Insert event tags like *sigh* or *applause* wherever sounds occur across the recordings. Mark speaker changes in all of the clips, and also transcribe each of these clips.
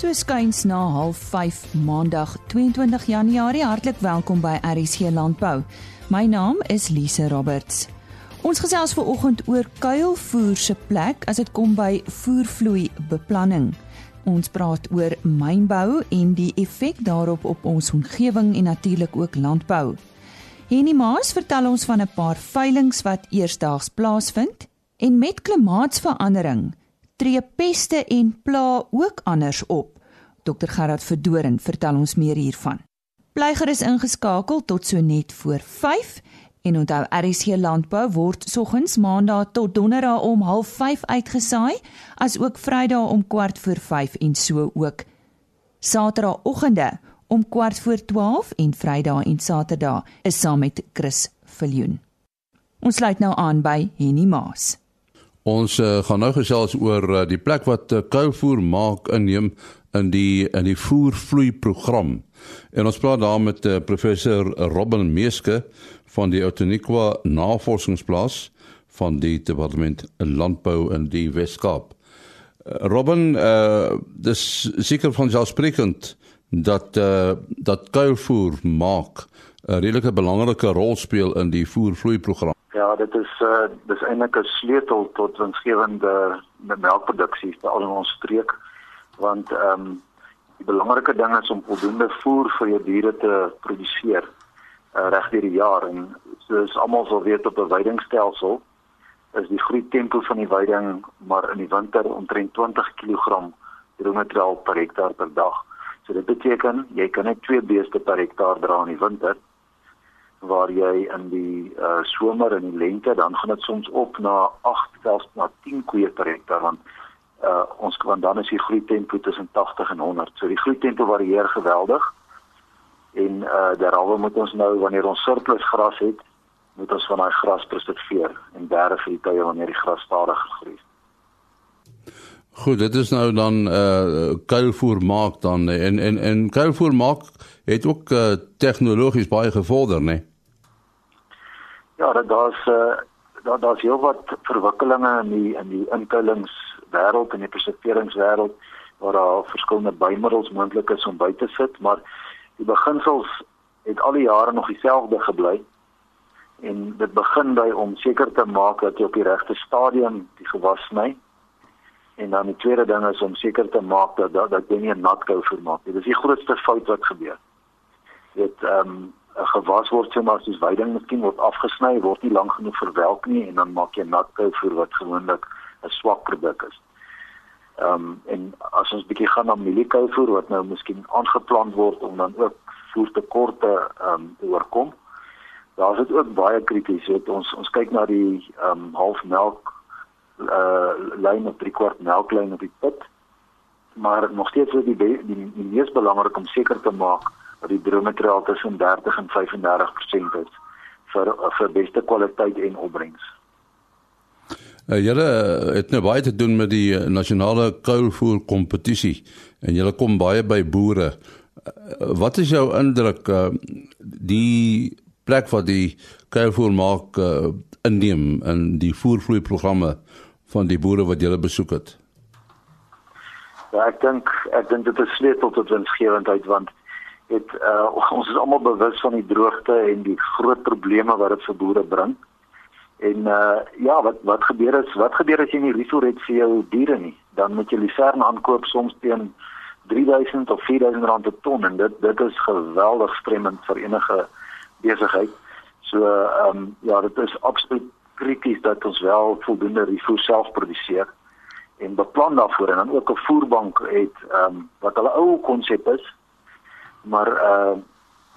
Speaker 1: So skuins na 05:30 Maandag 22 Januarie hartlik welkom by RSC Landbou. My naam is Lise Roberts. Ons gesels ver oggend oor kuilvoer se plek as dit kom by voervloei beplanning. Ons praat oor mynbou en die effek daarop op ons omgewing en natuurlik ook landbou. Henny Maas vertel ons van 'n paar veilinge wat eersdaags plaasvind en met klimaatsverandering tree peste en pla ook anders op. Dr Gerard Verdoren vertel ons meer hiervan. Bly gerus ingeskakel tot so net voor 5 en onthou RSC Landbou word soggens maandag tot donderdag om 05:30 uitgesaai, as ook Vrydag om kwart voor 5 en so ook Saterdagoggende om kwart voor 12 en Vrydag en Saterdag is saam met Chris Viljoen. Ons sluit nou aan by Henny Maas.
Speaker 2: Ons uh, gaan nou gesels oor uh, die plek wat uh, kuilvoer maak inneem in die in die voervloei program. En ons praat daar met uh, professor Robin Meeske van die Outeniqua Navorsingsplaas van die departement landbou in die Wes-Kaap. Uh, Robin, uh, dis seker van selfsprekend dat uh, dat kuilvoer maak 'n redelike belangrike rol speel in die voervloei program.
Speaker 3: Ja, dit is uh dis eintlik 'n sleutel tot winsgewende melkproduksie vir al ons streek want ehm um, die belangrike ding is om voldoende voer vir jou diere te produseer uh, reg deur die jaar en soos almal sal weet op 'n veidingstelsel is die groei tempo van die veiding maar in die winter omtrent 20 kg droommateriaal per hektaar per dag. So dit beteken jy kan net twee beeste per hektaar dra in die winter waar jy in die uh somer en die lente dan gaan dit soms op na 8 selfs na 10 koeie per hektaar want uh ons kan dan is die groei tempo tussen 80 en 100. So die groei tempo varieer geweldig. En uh daaroor moet ons nou wanneer ons surplus gras het, moet ons van daai gras preserveer en bere vir die tye wanneer die gras stadig groei.
Speaker 2: Goed, dit is nou dan uh kuilvoer maak dan en en en kuilvoer maak het ook uh, tegnologies baie gevorder, né? Nee?
Speaker 3: Ja, daar's uh daar daar's heel wat verwikkelinge in die in die inkuilingswêreld en die preserveringswêreld waar daar verskillende bymiddels moontlik is om by te sit, maar die beginsels het al die jare nog dieselfde gebly. En dit begin by om seker te maak dat jy op die regte stadium die gewas sny. En dan die tweede ding is om seker te maak dat dat, dat jy nie 'n nat kou vermaak nie. Dis die grootste fout wat gebeur. Dit ehm um, gewas word sê maar soos veiding miskien word afgesny, word nie lank genoeg verwelk nie en dan maak jy natkou vir wat gewoonlik 'n swak produk is. Ehm um, en as ons bietjie gaan na mieliekou voer wat nou miskien aangeplant word om dan ook voertekorte ehm um, oorkom. Daar is dit ook baie krities. Weet ons ons kyk na die ehm um, halfmelk uh lyn op 3 kwart melklyn op die put. Maar nog steeds is die die, die, die mees belangrik om seker te maak wat die droommateriaal tussen 30 en 35% is vir vir beste kwaliteit en opbrengs.
Speaker 2: Uh, julle het nou baie te doen met die nasionale kuilvoer kompetisie en julle kom baie by boere. Uh, wat is jou indruk uh, die plek wat die kuilvoer maak uh, inneem in die voervloei programme van die boere wat julle besoek het?
Speaker 3: Ja, ek dink ek dink dit is sleutel tot winsgewendheid want het uh, *laughs* ons is almal bewus van die droogte en die groot probleme wat dit vir boere bring. En uh ja, wat wat gebeur is, wat gebeur as jy nie risiko het vir jou diere nie? Dan moet jy lisern aankoop soms teen 3000 of 4000 rand per ton en dit dit is geweldig stremmend vir enige besigheid. So ehm um, ja, dit is absoluut krities dat ons wel voldoende risiko self produseer en beplan daarvoor en dan ook 'n voerbank het ehm um, wat hulle ou konsep is maar uh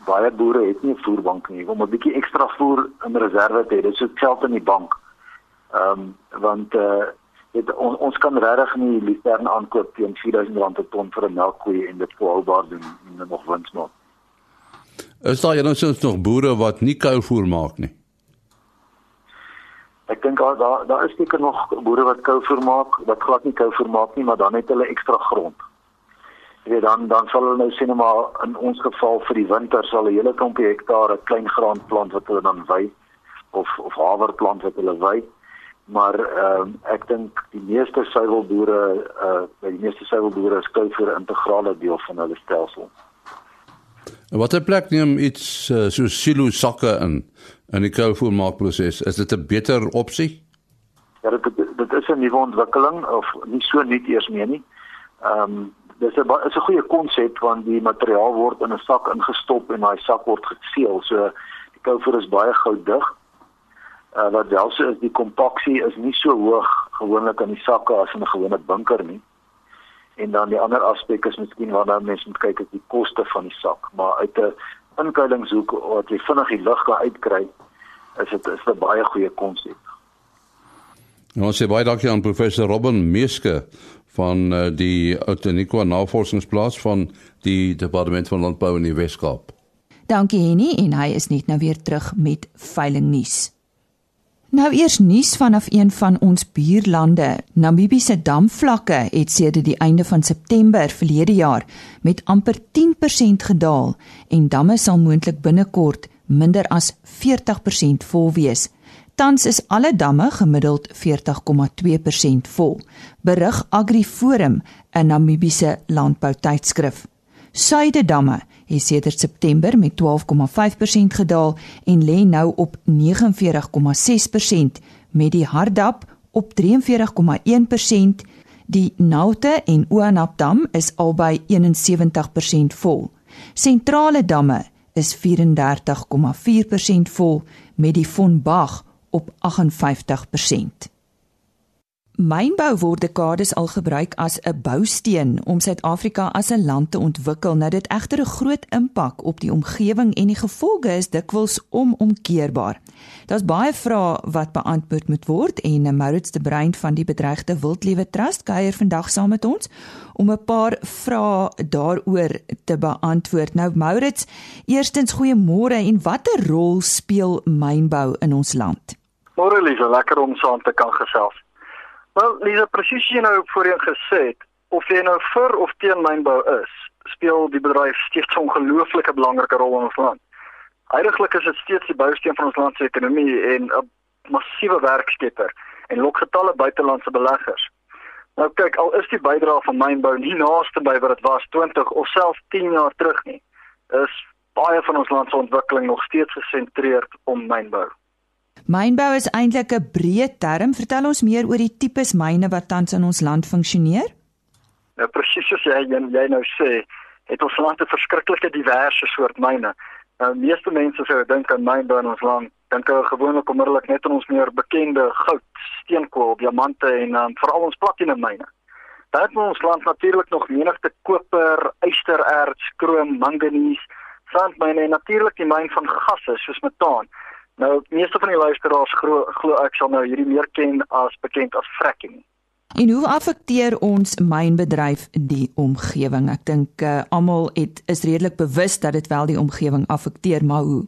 Speaker 3: baie boere het nie 'n voerbank nie om 'n bietjie ekstra voer in reserve te hê. Dit is geld in die bank. Ehm um, want uh dit on, ons kan regtig nie literne aankoop teen R4000 per ton vir 'n melkkoe en dit volhoubaar doen en nog wins maak.
Speaker 2: Is daar nou soms nog boere wat nie kouvoer maak nie?
Speaker 3: Ek dink daar daar daar is seker nog boere wat kouvoer maak, wat glad nie kouvoer maak nie, maar dan het hulle ekstra grond weet dan dan sal hulle nou sien maar in ons geval vir die winter sal 'n hele klompie hektare klein graanplant wat hulle dan wy of of haverplant wat hulle wy maar ehm um, ek dink die meeste suiwelboere uh by die meeste suiwelboere is kuivoer 'n integrale deel van hulle stelsel.
Speaker 2: En watter plek neem iets uh, so silo sakke in in die kuivoermaakproses? Is dit 'n beter opsie?
Speaker 3: Ja, dit dit is 'n nuwe ontwikkeling of nie so nuut eers meer nie. Ehm um, dis 'n is 'n goeie konsep want die materiaal word in 'n sak ingestop en daai sak word geseël. So die kuivoer is baie gou dig uh, wat wel so is die kompaksie is nie so hoog gewoonlik in die sakke as in 'n gewone bunker nie. En dan die ander aspek is miskien waarna mense moet kyk is die koste van die sak, maar uit 'n inkuilingshoek wat jy vinnig die lug kan uitkry, is dit is 'n baie goeie konsep.
Speaker 2: Nou sê baie dankie aan professor Robin Meeske van uh, die Outeniqua Navorsingsplaas van die Departement van Landbou in die Wes-Kaap.
Speaker 1: Dankie Henny en hy is net nou weer terug met veiling nuus. Nou eers nuus vanaf een van ons buurlande. Namibië se damvlakke het sedert die einde van September verlede jaar met amper 10% gedaal en damme sal moontlik binnekort minder as 40% vol wees. Tans is alle damme gemiddeld 40,2% vol. Berig AgriForum, 'n Namibiese landboutydskrif. Suidedamme het sedert September met 12,5% gedaal en lê nou op 49,6% met die Hardap op 43,1%. Die Naute en Oanap dam is albei 71% vol. Sentrale damme is 34,4% vol met die Vonbag op 58%. Mynbou word dekades al gebruik as 'n bousteen om Suid-Afrika as 'n land te ontwikkel. Nou dit egter 'n groot impak op die omgewing en die gevolge is dikwels onomkeerbaar. Daar's baie vrae wat beantwoord moet word en Maurits de Bruin van die bedreigde wildlewe trust kuier vandag saam met ons om 'n paar vrae daaroor te beantwoord. Nou Maurits, eerstens goeiemôre en watter rol speel mynbou in ons land?
Speaker 4: Môre Lisa, lekker om saam te kan gesels. Wel, Lisa, presies jy nou voorheen gesê het, of jy nou vir of teen mynbou is, speel die bedryf steeds 'n ongelooflike belangrike rol in ons land. Heidiglik is dit steeds die bousteen van ons land se ekonomie en 'n massiewe werkskepper en lok getalle buitelandse beleggers. Nou kyk, al is die bydrae van mynbou nie naaste by wat dit was 20 of selfs 10 jaar terug nie, is baie van ons land se ontwikkeling nog steeds gesentreerd om mynbou.
Speaker 1: Mynbou is eintlik 'n breë term. Vertel ons meer oor die tipes myne wat tans in ons land funksioneer.
Speaker 4: Nou presies soos jy jy nou sê, het ons land 'n verskriklike diverse soort myne. Nou meeste mense sou dink aan mynbou in ons land, dink hulle gewoonlik onmiddellik net aan ons meer bekende goud, steenkool, diamante en um, veral ons platinum myne. Daar in ons land natuurlik nog menigte koper, ystererts, krom, manganies, sandmyne en natuurlik die myn van gasse soos metaan. Nou, meeste van die luisteraars glo ek sal nou hierdie meer ken as bekend as fracking.
Speaker 1: En hoe affekteer ons mynbedryf die omgewing? Ek dink uh, almal het is redelik bewus dat dit wel die omgewing affekteer, maar hoe?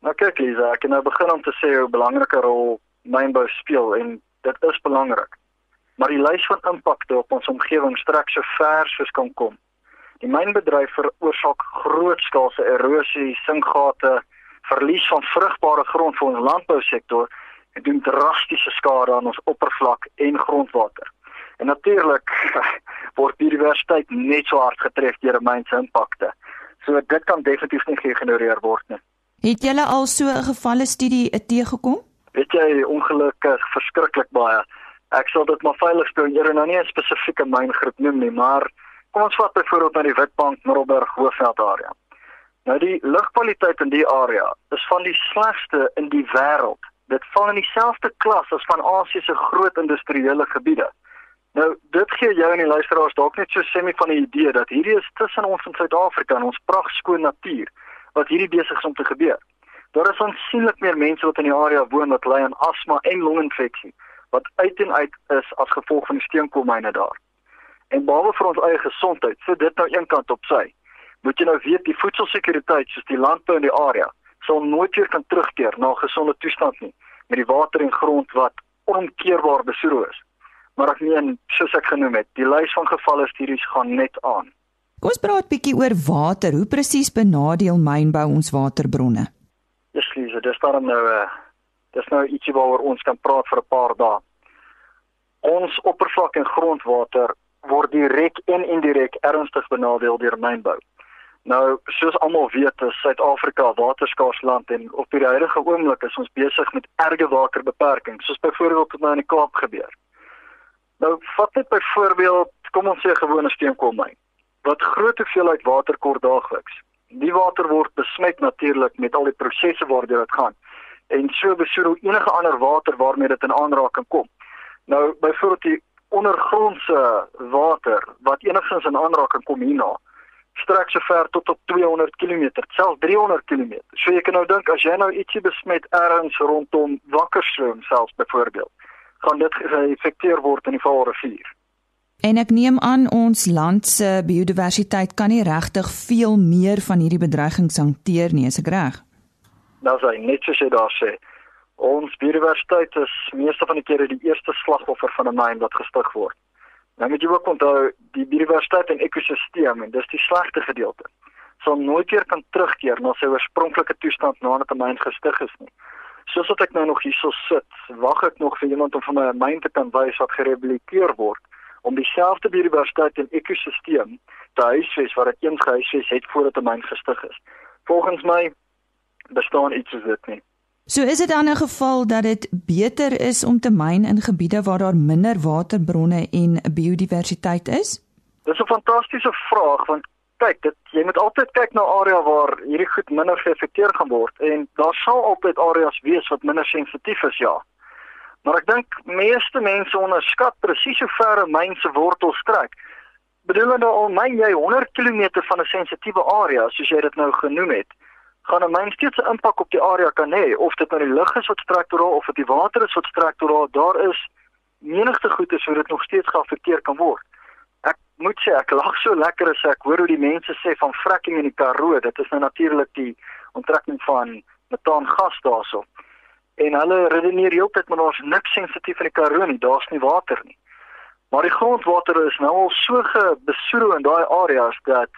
Speaker 4: Nou kyk Lisa, ek kan nou begin om te sê hoe belangrike rol mynbou speel en dit is belangrik. Maar die lys van impakte op ons omgewing strek so ver soos kan kom. Die mynbedryf veroorsaak grootskaalse erosie, sinkgate, verlies van vrugbare grond vir ons landbousektor en doen drastiese skade aan ons oppervlak en grondwater. En natuurlik *laughs* word biodiversiteit net so hard getref deur mense impakte. So dit kan definitief nie geïgnoreer word nie.
Speaker 1: Het julle al so 'n gevalle studie teëgekom?
Speaker 4: Weet jy ongelukkig verskriklik baie. Ek sal dit maar veilig stel hier en nou nie 'n spesifieke myngroep noem nie, maar kom ons vat byvoorbeeld na die Witbank Middelburg Hoofveld area. Nou die lugkwaliteit in die area is van die slegste in die wêreld. Dit val in dieselfde klas as van Asië se groot industriële gebiede. Nou dit gee jou en die luisteraars dalk net so semi van 'n idee dat hierdie is tussen ons in Suid-Afrika en ons pragtskoon natuur wat hierdie besig is om te gebeur. Daar is aansienlik meer mense wat in die area woon wat ly aan asma en longinfeksie wat uit en uit is as gevolg van die steenkoolmyne daar. En behalwe vir ons eie gesondheid, so dit nou een kant op sy moet jy nou weet die voedselsekuriteit soos die landbou in die area sal nooit weer kan terugkeer na 'n gesonde toestand nie met die water en grond wat onkeerbaar besoedel is. Maar ek meen soos ek genoem het, die lys van gevalle studies gaan net aan.
Speaker 1: Kom ons praat bietjie oor water. Hoe presies benadeel mynbou ons waterbronne?
Speaker 4: Dis Lise, dis daar nou 'n uh, dis nou ietsie waaroor ons kan praat vir 'n paar dae. ons oppervlak en grondwater word direk en indirek ernstig benadeel deur mynbou. Nou, soos almal weet, is Suid-Afrika 'n waterskaars land en op die huidige oomblik is ons besig met erge waterbeperkings, soos byvoorbeeld wat nou in die Kaap gebeur. Nou, vat net byvoorbeeld, kom ons sê 'n gewone steenkoolmyn wat groot hoeveelheid water kort daagliks. Die water word besmet natuurlik met al die prosesse waardeur dit gaan en so besoedel enige ander water waarmee dit in aanraking kom. Nou, byvoorbeeld die ondergrondse water wat enigstens in aanraking kom hierna strek so ver tot op 200 km, selfs 300 km. So jy kan nou dink as jy nou ietsie besmet ergens rondom Wakkerstroom selfs byvoorbeeld, gaan dit geïnfekteer word in die Vaalrivier.
Speaker 1: En ek neem aan ons land se biodiversiteit kan nie regtig veel meer van hierdie bedreigings hanteer nie, is ek reg?
Speaker 4: Nou sê net soos jy daar sê, ons biodiversiteit is meeste van die kere die eerste slagoffer van 'n myn wat gestig word. Nou moet jy ook onthou die biodiversiteit en ekosisteem en dis die slegste gedeelte. Sal nooit weer kan terugkeer na sy oorspronklike toestand nadat 'n myn gestig is nie. Soos wat ek nou nog hierso sit, wag ek nog vir iemand om vir my 'n myn te kan wys wat gerehabiliteer word om dieselfde biodiversiteit en ekosisteem te huisves wat dit eens gehuisves het voordat 'n myn gestig is. Volgens my bestaan iets soos dit nie.
Speaker 1: So is dit dan 'n geval dat dit beter is om te myn in gebiede waar daar minder waterbronne en biodiversiteit is?
Speaker 4: Dis 'n fantastiese vraag want kyk, dit jy moet altyd kyk na area waar hierdie goed minder geëffekteer gaan word en daar sal altyd areas wees wat minder sensitief is, ja. Maar ek dink meeste mense onderskat presies hoe ver 'n myn se wortel strek. Bedoelende al myn jy 100 km van 'n sensitiewe area soos jy dit nou genoem het gaan 'n myn steeds 'n impak op die area kan hê of dit nou die lug is wat struktureel of dit die water is wat struktureel daar is menigte goeie so dit nog steeds geaffekteer kan word. Ek moet sê ek lag so lekker as ek hoor hoe die mense sê van fracking in die Karoo, dit is nou natuurlik die onttrekking van metaangas daarso. En hulle redeneer heeltyd maar daar's niks sensitief in die Karoo nie, daar's nie water nie. Maar die grondwater is nou al so gebesoedel in daai areas dat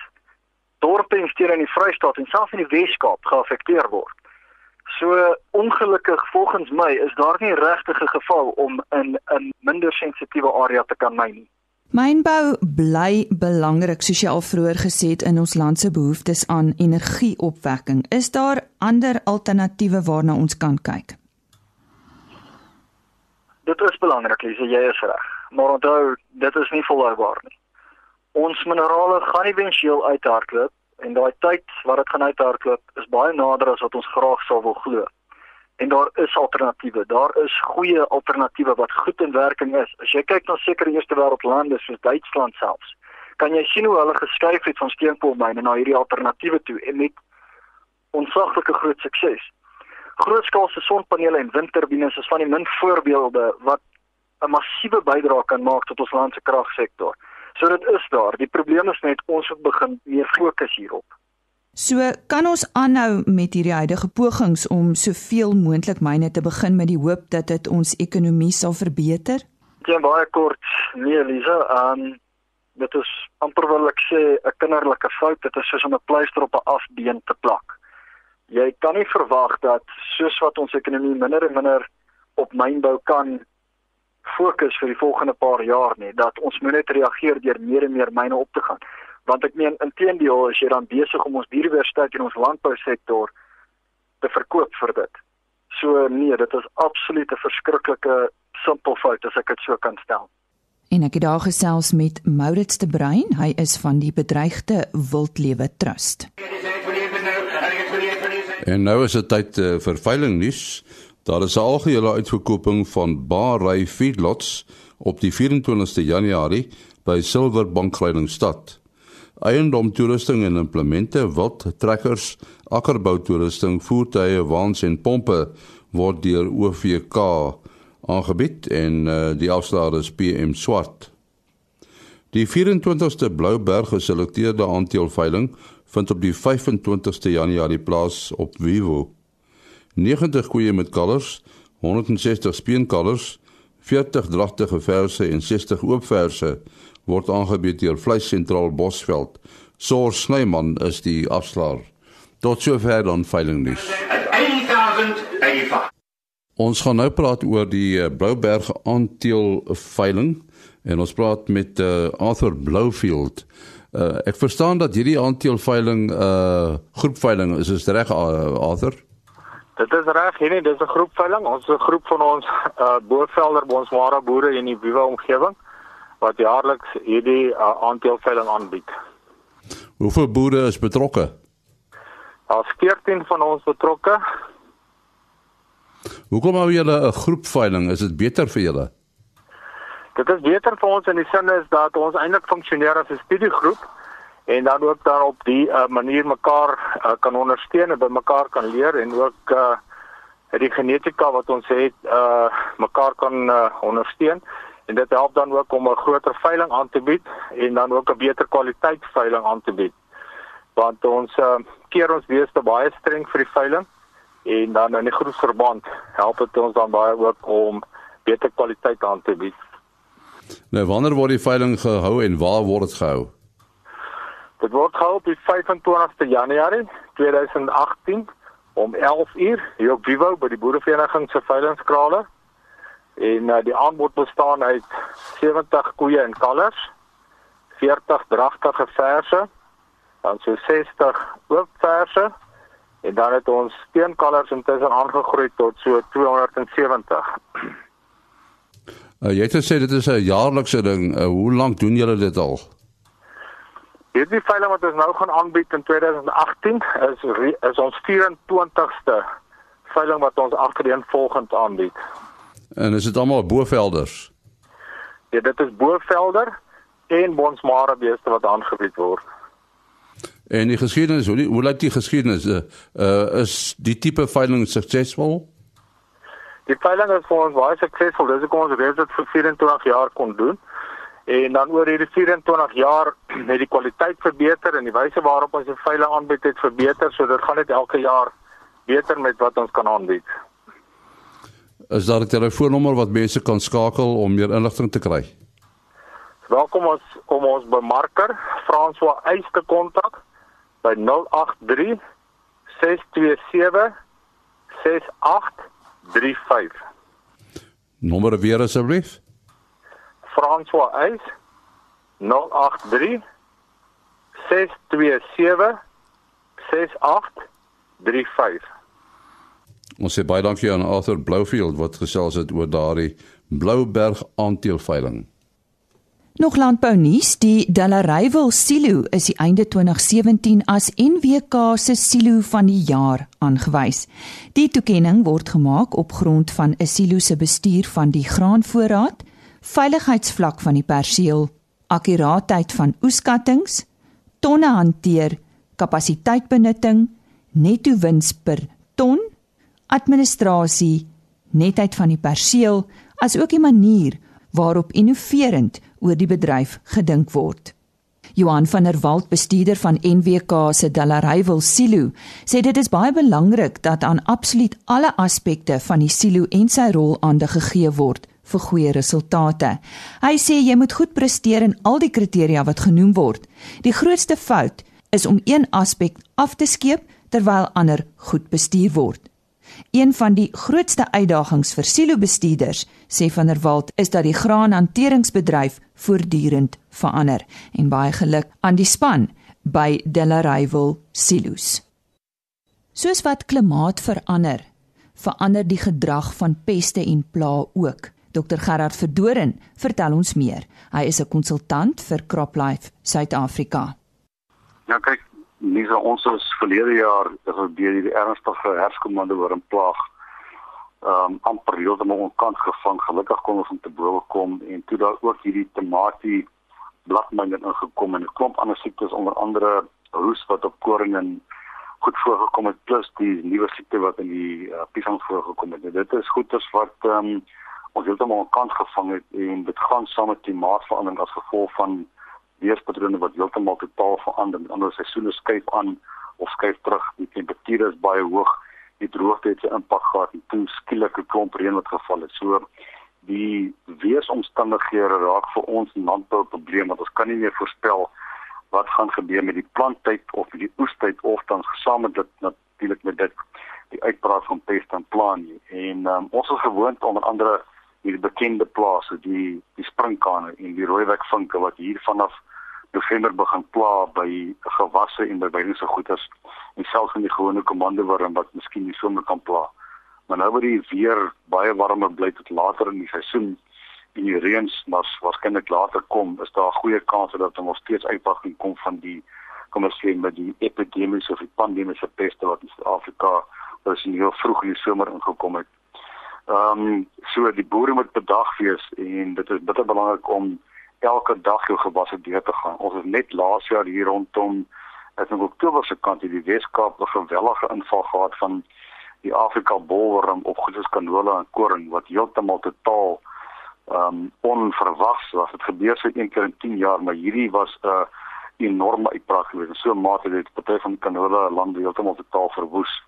Speaker 4: dorpe en stede in die Vrystaat en selfs in die Wes-Kaap geaffekteer word. So ongelukkig volgens my is daar nie regtig 'n geval om in 'n minder sensitiewe area te kan myn nie.
Speaker 1: Mynbou bly belangrik soos jy al vroeër gesê het in ons land se behoeftes aan energieopwekking. Is daar ander alternatiewe waarna ons kan kyk?
Speaker 4: Dit is belangrik, Lise, jy is reg. Maar onthou, dit is nie volhoubaar nie ons minerale gaan éventueel uithardloop en daai tyd wat dit gaan uithardloop is baie nader as wat ons graag sou wil glo. En daar is alternatiewe. Daar is goeie alternatiewe wat goed in werking is. As jy kyk na sekere eerste wêreld lande soos Duitsland selfs, kan jy sien hoe hulle geskuif het van steenkoolmyne na hierdie alternatiewe toe en met onsaglike groot sukses. Grootskaalse sonpanele en windturbines is van die min voorbeelde wat 'n massiewe bydrae kan maak tot ons land se kragsektor. So dit is daar. Die probleem is net ons moet begin meer fokus hierop.
Speaker 1: So kan ons aanhou met hierdie huidige pogings om soveel moontlik myne te begin met die hoop dat dit ons ekonomie sal verbeter?
Speaker 4: Ja, baie kort. Nee, Lisa, ehm um, dit is amper wil ek sê 'n kinderlike fout. Dit is soos om 'n pleister op 'n afbeen te plak. Jy kan nie verwag dat soos wat ons ekonomie minder en minder op mynbou kan fokus vir die volgende paar jaar nie dat ons moet net reageer deur meer en meer myne op te gaan. Want ek meen inteendeel as jy dan besig om ons biodiversiteit in ons landbousektor te verkoop vir dit. So nee dit is absoluut 'n verskriklike simpel fout as ek dit so kan stel.
Speaker 1: En ek het daar gesels met Maurits de Bruin. Hy is van die bedreigde wildlewe trust.
Speaker 2: En nou is dit tyd uh, vir veiling nuus Daar is 'n algehele uitverkoping van Baarry Feedlots op die 24ste Januarie by Silverbank Kleiningstad. Eiendom toerusting en implemente, wild trekkers, akkerbou toerusting, voertuie, waans en pompe word deur OVK aangebied en uh, die afslaer is PM Swart. Die 24ste Blouberg geselekteerde aandeelveiling vind op die 25ste Januarie plaas op Vivo. 90 koeie met kalvers, 160 speenkalvers, 40 dragtige verse en 60 oopverse word aangebied deur Vleis Sentraal Bosveld. Soor Snyman is die afslaer. Tot sover dan veiling nuus. Ons gaan nou praat oor die uh, Blouberg aandeel veiling en ons praat met uh, Arthur Bloufield. Uh, ek verstaan dat hierdie aandeel veiling 'n uh, groepveiling is, is reg uh, Arthur?
Speaker 5: Dit is reg, nee, dis 'n groepveiling. Ons is 'n groep van ons uh, boervelder, ons ware boere in die Wiwa omgewing wat jaarliks hierdie uh, aandeelveiling aanbied.
Speaker 2: Hoeveel boere is betrokke?
Speaker 5: Daar's 14 van ons betrokke.
Speaker 2: Hoekom hou julle 'n groepveiling? Is dit beter vir julle?
Speaker 5: Dit is beter vir ons in die sin is dat ons eintlik funksioneer as 'n studiegroep en dan ook dan op die uh, manier mekaar uh, kan ondersteun en by mekaar kan leer en ook uh, die genetika wat ons het uh, mekaar kan uh, ondersteun en dit help dan ook om 'n groter veiling aan te bied en dan ook 'n beter kwaliteit veiling aan te bied. Want ons uh, keer ons beeste baie streng vir die veiling en dan in die groepsverband help dit ons dan baie ook om beter kwaliteit aan te bied.
Speaker 2: Nou wanneer word die veiling gehou en waar word dit gehou?
Speaker 5: Dit word gehou op die 25ste Januarie 2018 om 11:00 hier op Vivo by die Boerevereniging se veilingskrale en uh, die aanbod bestaan uit 70 koeie en kalvers, 40 dragtige verse, dan so 60 oop verse en dan het ons steenkalvers intussen aangegroei tot so 270.
Speaker 2: Uh, jy het gesê dit is 'n jaarlikse ding. Uh, hoe lank doen julle dit al?
Speaker 5: Hierdie veiling wat ons nou gaan aanbied in 2018 is is ons 24ste veiling wat ons agtereenvolgend aanbied.
Speaker 2: En is dit almal bovelders?
Speaker 5: Ja, dit is bovelder en bonsmare beeste wat aangebied word.
Speaker 2: En die geskiedenis, hoe hoe lyk die geskiedenis? Uh, uh is die tipe veiling suksesvol?
Speaker 5: Die veiling is vir ons baie suksesvol. Dis hoekom ons reeds dit vir 24 jaar kon doen. En dan oor hierdie 24 jaar *clears throat* het die kwaliteit verbeter en die wyse waarop ons die veiling aanbied het verbeter, so dit gaan net elke jaar beter met wat ons kan aanbied.
Speaker 2: Is daar 'n telefoonnommer wat mense kan skakel om meer inligting te kry?
Speaker 5: Welkom ons om ons bemarker François Eys te kontak by 083 627 6835.
Speaker 2: Nommer weer asseblief.
Speaker 5: François Eys 083 627 6835.
Speaker 2: Ons sê baie dankie aan Arthur Bloufield wat gesels het oor daardie Blouberg aandeelveiling.
Speaker 1: Nog landbou nuus, die Delareyville silo is die einde 2017 as NWK se silo van die jaar aangewys. Die toekenning word gemaak op grond van 'n silo se bestuur van die graanvoorraad, veiligheidsvlak van die perseel, akkuraatheid van oeskattinge, tonne hanteer, kapasiteitbenutting, netto wins per ton administrasie, netheid van die perseel, asook die manier waarop innoverend oor die bedryf gedink word. Johan van der Walt, bestuurder van NWK se Delareyville silo, sê dit is baie belangrik dat aan absoluut alle aspekte van die silo en sy rol aandag gegee word vir goeie resultate. Hy sê jy moet goed presteer in al die kriteria wat genoem word. Die grootste fout is om een aspek af te skeep terwyl ander goed bestuur word. Een van die grootste uitdagings vir silobestuurders, sê van der Walt, is dat die graanhanteringsbedryf voortdurend verander en baie geluk aan die span by Delareyville Silos. Soos wat klimaat verander, verander die gedrag van peste en pla ook. Dr Gerard Verdoren vertel ons meer. Hy is 'n konsultant vir CropLife Suid-Afrika.
Speaker 6: Ja, kyk, so ons is verlede jaar is ons deur die ernstige herfskomande oor 'n plaag ehm um, amper heeltemal onkant gevang. Gelukkig kon ons om te bowe kom en toe daar ook hierdie tamatie bladmynde ingekom en 'n klomp ander siektes onder andere roes wat op koring en goed voorgekom het plus die nuwe siekte wat in die uh, piesang voorgekom het. Dit is goeders wat ehm um, ons heeltemal onkant gevang het en dit gaan saam met klimaatsverandering as gevolg van weerpatrone wat heeltemal totaal verander. Met ander seisoene skuif aan of skuif terug. Die temperature is baie hoog. Die droogte het 'n impak gehad en toe skielik 'n klomp reën wat geval het. So die weeromstandighede raak vir ons landbou 'n probleem want ons kan nie meer voorspel wat gaan gebeur met die planttyd of die oestyd of dan gesamentlik natuurlik met dit die uitbraak van pest en plaan nie. En um, ons is gewoond onder andere hierdie bekende plase, die die sprinkane en die rooiwekvinke wat hier vanaf November begin pla by gewasse en by weidingse goeders en selfs in die gewone komandowurm wat miskien nie sommer kan pla. Maar nou word die weer baie warmer bly tot later in die seisoen en die reëns mas waarskynlik later kom, is daar 'n goeie kans dat nog steeds uitbreking kom van die kom ons sê met die epidemiese of die pandemiese peste wat in Suid-Afrika was in heel vroeg in die somer ingekom het. Ehm um, so die boere moet bedag wees en dit is baie belangrik om elke dag jou gewasse deur te gaan. Ons het net laas jaar hier rondom as in Oktober se kant in die Weskaap 'n gewellige inval gehad van die Afrika bolworm op goedes kanola en koring wat heeltemal totaal ehm um, onverwags was. Dit gebeur so een keer in 10 jaar, maar hierdie was 'n uh, enorme uitbraak geweest. So mate dit party van die kanola lande heeltemal totaal verwoes.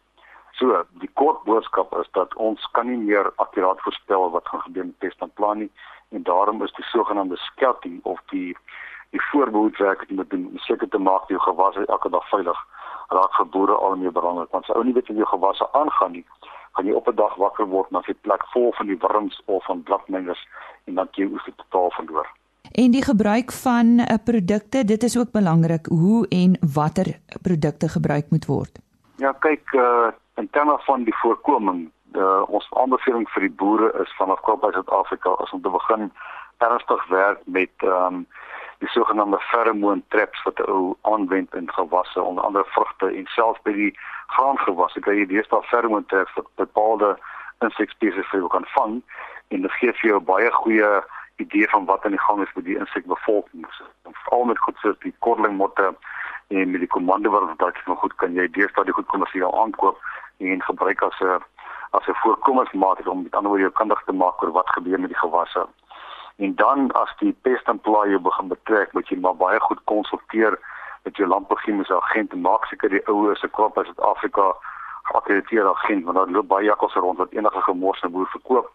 Speaker 6: So, die kort boodskap is dat ons kan nie meer akuraat voorspel wat gaan gebeur met pest en plan nie en daarom is die sogenaamde scouting of die die voorbehoedwerk wat jy moet doen om seker te maak jou gewasse elke dag veilig raak vir boere al meer belangrik want as ou nie weet hoe jou gewasse aangaan nie gaan jy op 'n dag wakker word na 'n plek vol van die wurms of van bladmengers en dan jy oes dit totaal verloor.
Speaker 1: En die gebruik van 'n uh, produkte, dit is ook belangrik hoe en watter produkte gebruik moet word.
Speaker 6: Ja, kyk uh in terme van die voorkoming, uh, ons aanbeveling vir die boere is vanaf Kaapstad Suid-Afrika is om te begin ernstig werk met ehm um, die sogenaamde pheromone traps wat ou aanwend in gewasse onder andere vrugte en selfs by die graangewasse kry jy deesdae pheromone traps wat bepaalde insekspesies vir kan vang en dit gee vir jou baie goeie idee van wat aan die gang is met die insekbevolking. Veral met goed soos die korlingmotte en met die komando wat dalk nog goed kan jy deesdae die goed kommersieel aankoop en gebruik as 'n as 'n voorkomingsmaatregel om met ander woorde jou kundig te maak oor wat gebeur met die gewasse. En dan as die pest en plaag jou begin betrek, moet jy maar baie goed konsulteer met jou landbouchemiese agent en maak seker die ouer se krop as Suid-Afrika geakkrediteerde agent want daar loop baie jakkals rond wat enige gemors na boer verkoop.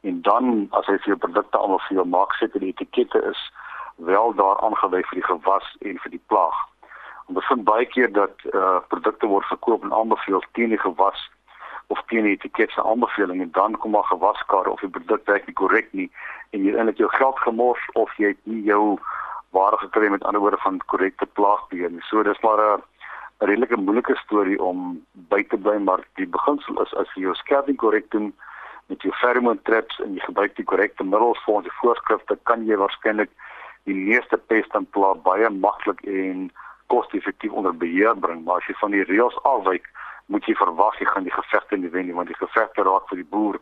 Speaker 6: En dan as hy vir jou produkte almal vir jou maak seker die etikette is wel daar aangewys vir die gewas en vir die plaag. Ons vind baie keer dat eh uh, produkte word verkoop en aanbeveel teen die gewas of teen die etiket se aanbeveling en dan kom maar gewaskade of die produk werk nie korrek nie en jy eintlik jou geld gemors of jy het nie jou ware gekry met ander woorde van korrekte plaagbeheer nie. So dis maar 'n redelike moeilike storie om by te bly maar die beginsel is as jy jou skerping korrek doen met jou pheromone traps en jy gebruik die korrekte middels volgens die voorskrifte kan jy waarskynlik die meeste pest en plaag baie maklik en koste-effektief onder beheer bring, maar as jy van die reëls afwyk, moet jy verwag jy gaan die gevegte nie wen nie, want die gevegte raak vir die boer,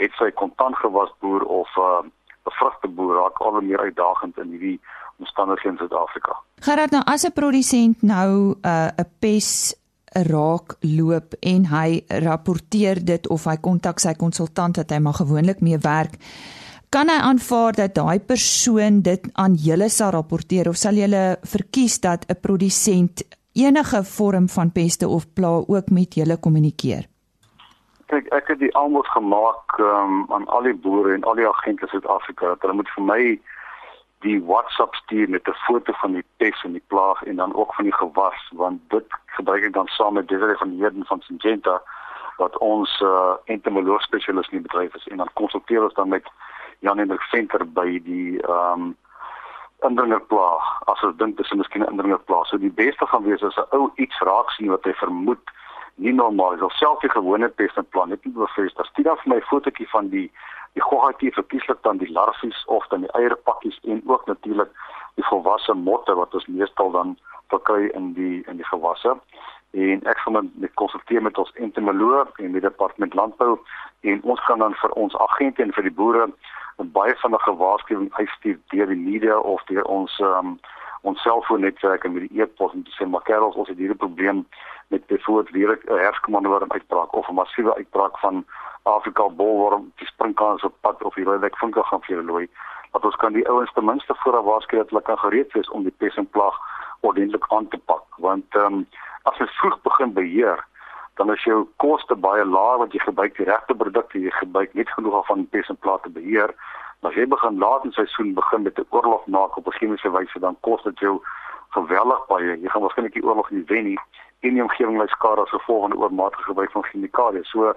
Speaker 6: het sy kontant gewas boer of 'n uh, vrugteboer raak al meer uitdagend in hierdie omstandighede in Suid-Afrika.
Speaker 1: Gerard, nou as 'n produsent nou 'n uh, pes raak loop en hy rapporteer dit of hy kontak sy konsultant wat hy maar gewoonlik mee werk kan hy aanvaar dat daai persoon dit aan julle sal rapporteer of sal julle verkies dat 'n produsent enige vorm van peste of pla ook met julle kommunikeer?
Speaker 6: Kyk, ek het die aanbod gemaak um, aan al die boere en al die agente in Suid-Afrika dat hulle moet vir my die WhatsApp stuur met 'n foto van die pes en die plaag en dan ook van die gewas want dit gebruik ek dan saam met Desiree van Heerden van Syngenta wat ons uh, entomoloog spesialis in die bedryf is en dan konsulteer ons dan met Jan Hendrik Venter by die ehm um, indringerplaag as ons dink dis miskien 'n indringerplaag. So die beste gaan wees as 'n ou iets raak sien wat hy vermoed nie normaal is of selfs die gewone pestplan net nie bevestig. Stuur vir my 'n fotootjie van die die goggatjie verkieslik dan die larfies of dan die eierpakkies en ook natuurlik die volwasse motte wat ons meestal dan verkry in die in die gewasse en ek gaan met konsulteer met ons entomoloog en met departement landbou en ons gaan dan vir ons agente en vir die boere baie vinnige waarskuwing uitstuur deur die media of deur ons um, ons selfoonnetwerk en met die e-pos om te sê maar kerels ons het hierdie probleem met byvoorbeeld weer 'n herfskomandewurm uitbraak of 'n massiewe uitbraak van Afrika bolworm die springkans op pad of die rooiwek vinke gaan vir julle looi. Dat ons kan die ouens ten minste vooraf waarsku dat hulle kan gereed wees om die pes en plaag ordentlik aan te pak want ehm um, as jy vroeg begin beheer dan is jou koste baie laag want jy gebruik die regte produkte, jy gebruik net genoeg van pes en plate beheer. Maar as jy begin laat in seisoen begin met 'n oorlog maak op 'n chemiese wyse, dan kos dit jou geweldig baie. Jy gaan waarskynlik die oorlog nie wen nie en die omgewing ly skade as gevolg van oormatige gebruik van chemikalieë. So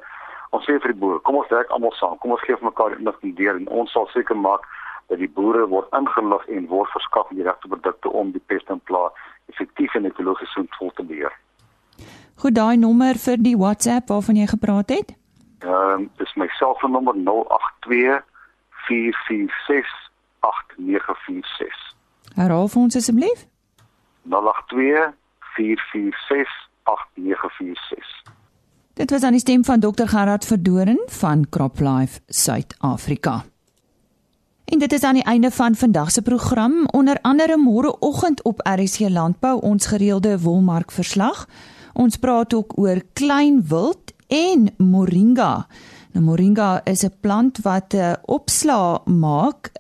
Speaker 6: ons sê vir die boere, kom ons werk almal saam. Kom ons gee vir mekaar inligting deur en ons sal seker maak dat die boere word ingelig en word verskaf die regte produkte om die pest en plaag effektief en ekologies sinvol te beheer.
Speaker 1: Goed, daai nommer vir die WhatsApp waarvan jy gepraat het?
Speaker 6: Ehm uh, dis my selfoonnommer 082 446 8946.
Speaker 1: Herhaal vir ons asseblief.
Speaker 6: 082 446 8946.
Speaker 1: Dit was aan die stem van Dr Gerard Verdoren van CropLife Suid-Afrika. En dit is aan die einde van vandag se program, onder andere môreoggend op RSC Landbou ons gereelde wolmark verslag. Ons praat ook oor klein wild en moringa. Nou moringa is 'n plant wat 'n uh, opslaa maak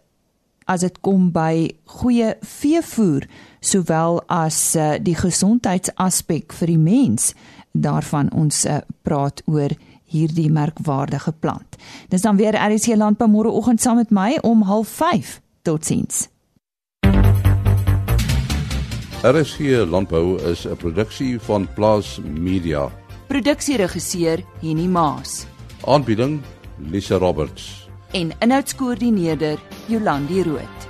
Speaker 1: as dit kom by goeie veevoer sowel as uh, die gesondheidsaspek vir die mens. Daarvan ons uh, praat oor hierdie merkwaardige plant. Dis dan weer RC Landbou môreoggend saam met my om 05:30. Totsiens.
Speaker 2: RC Landbou is 'n produksie van Plaas Media.
Speaker 1: Produksieregisseur Henny Maas.
Speaker 2: Aanbieding Lisa Roberts.
Speaker 1: En inhoudskoördineerder Jolandi Root.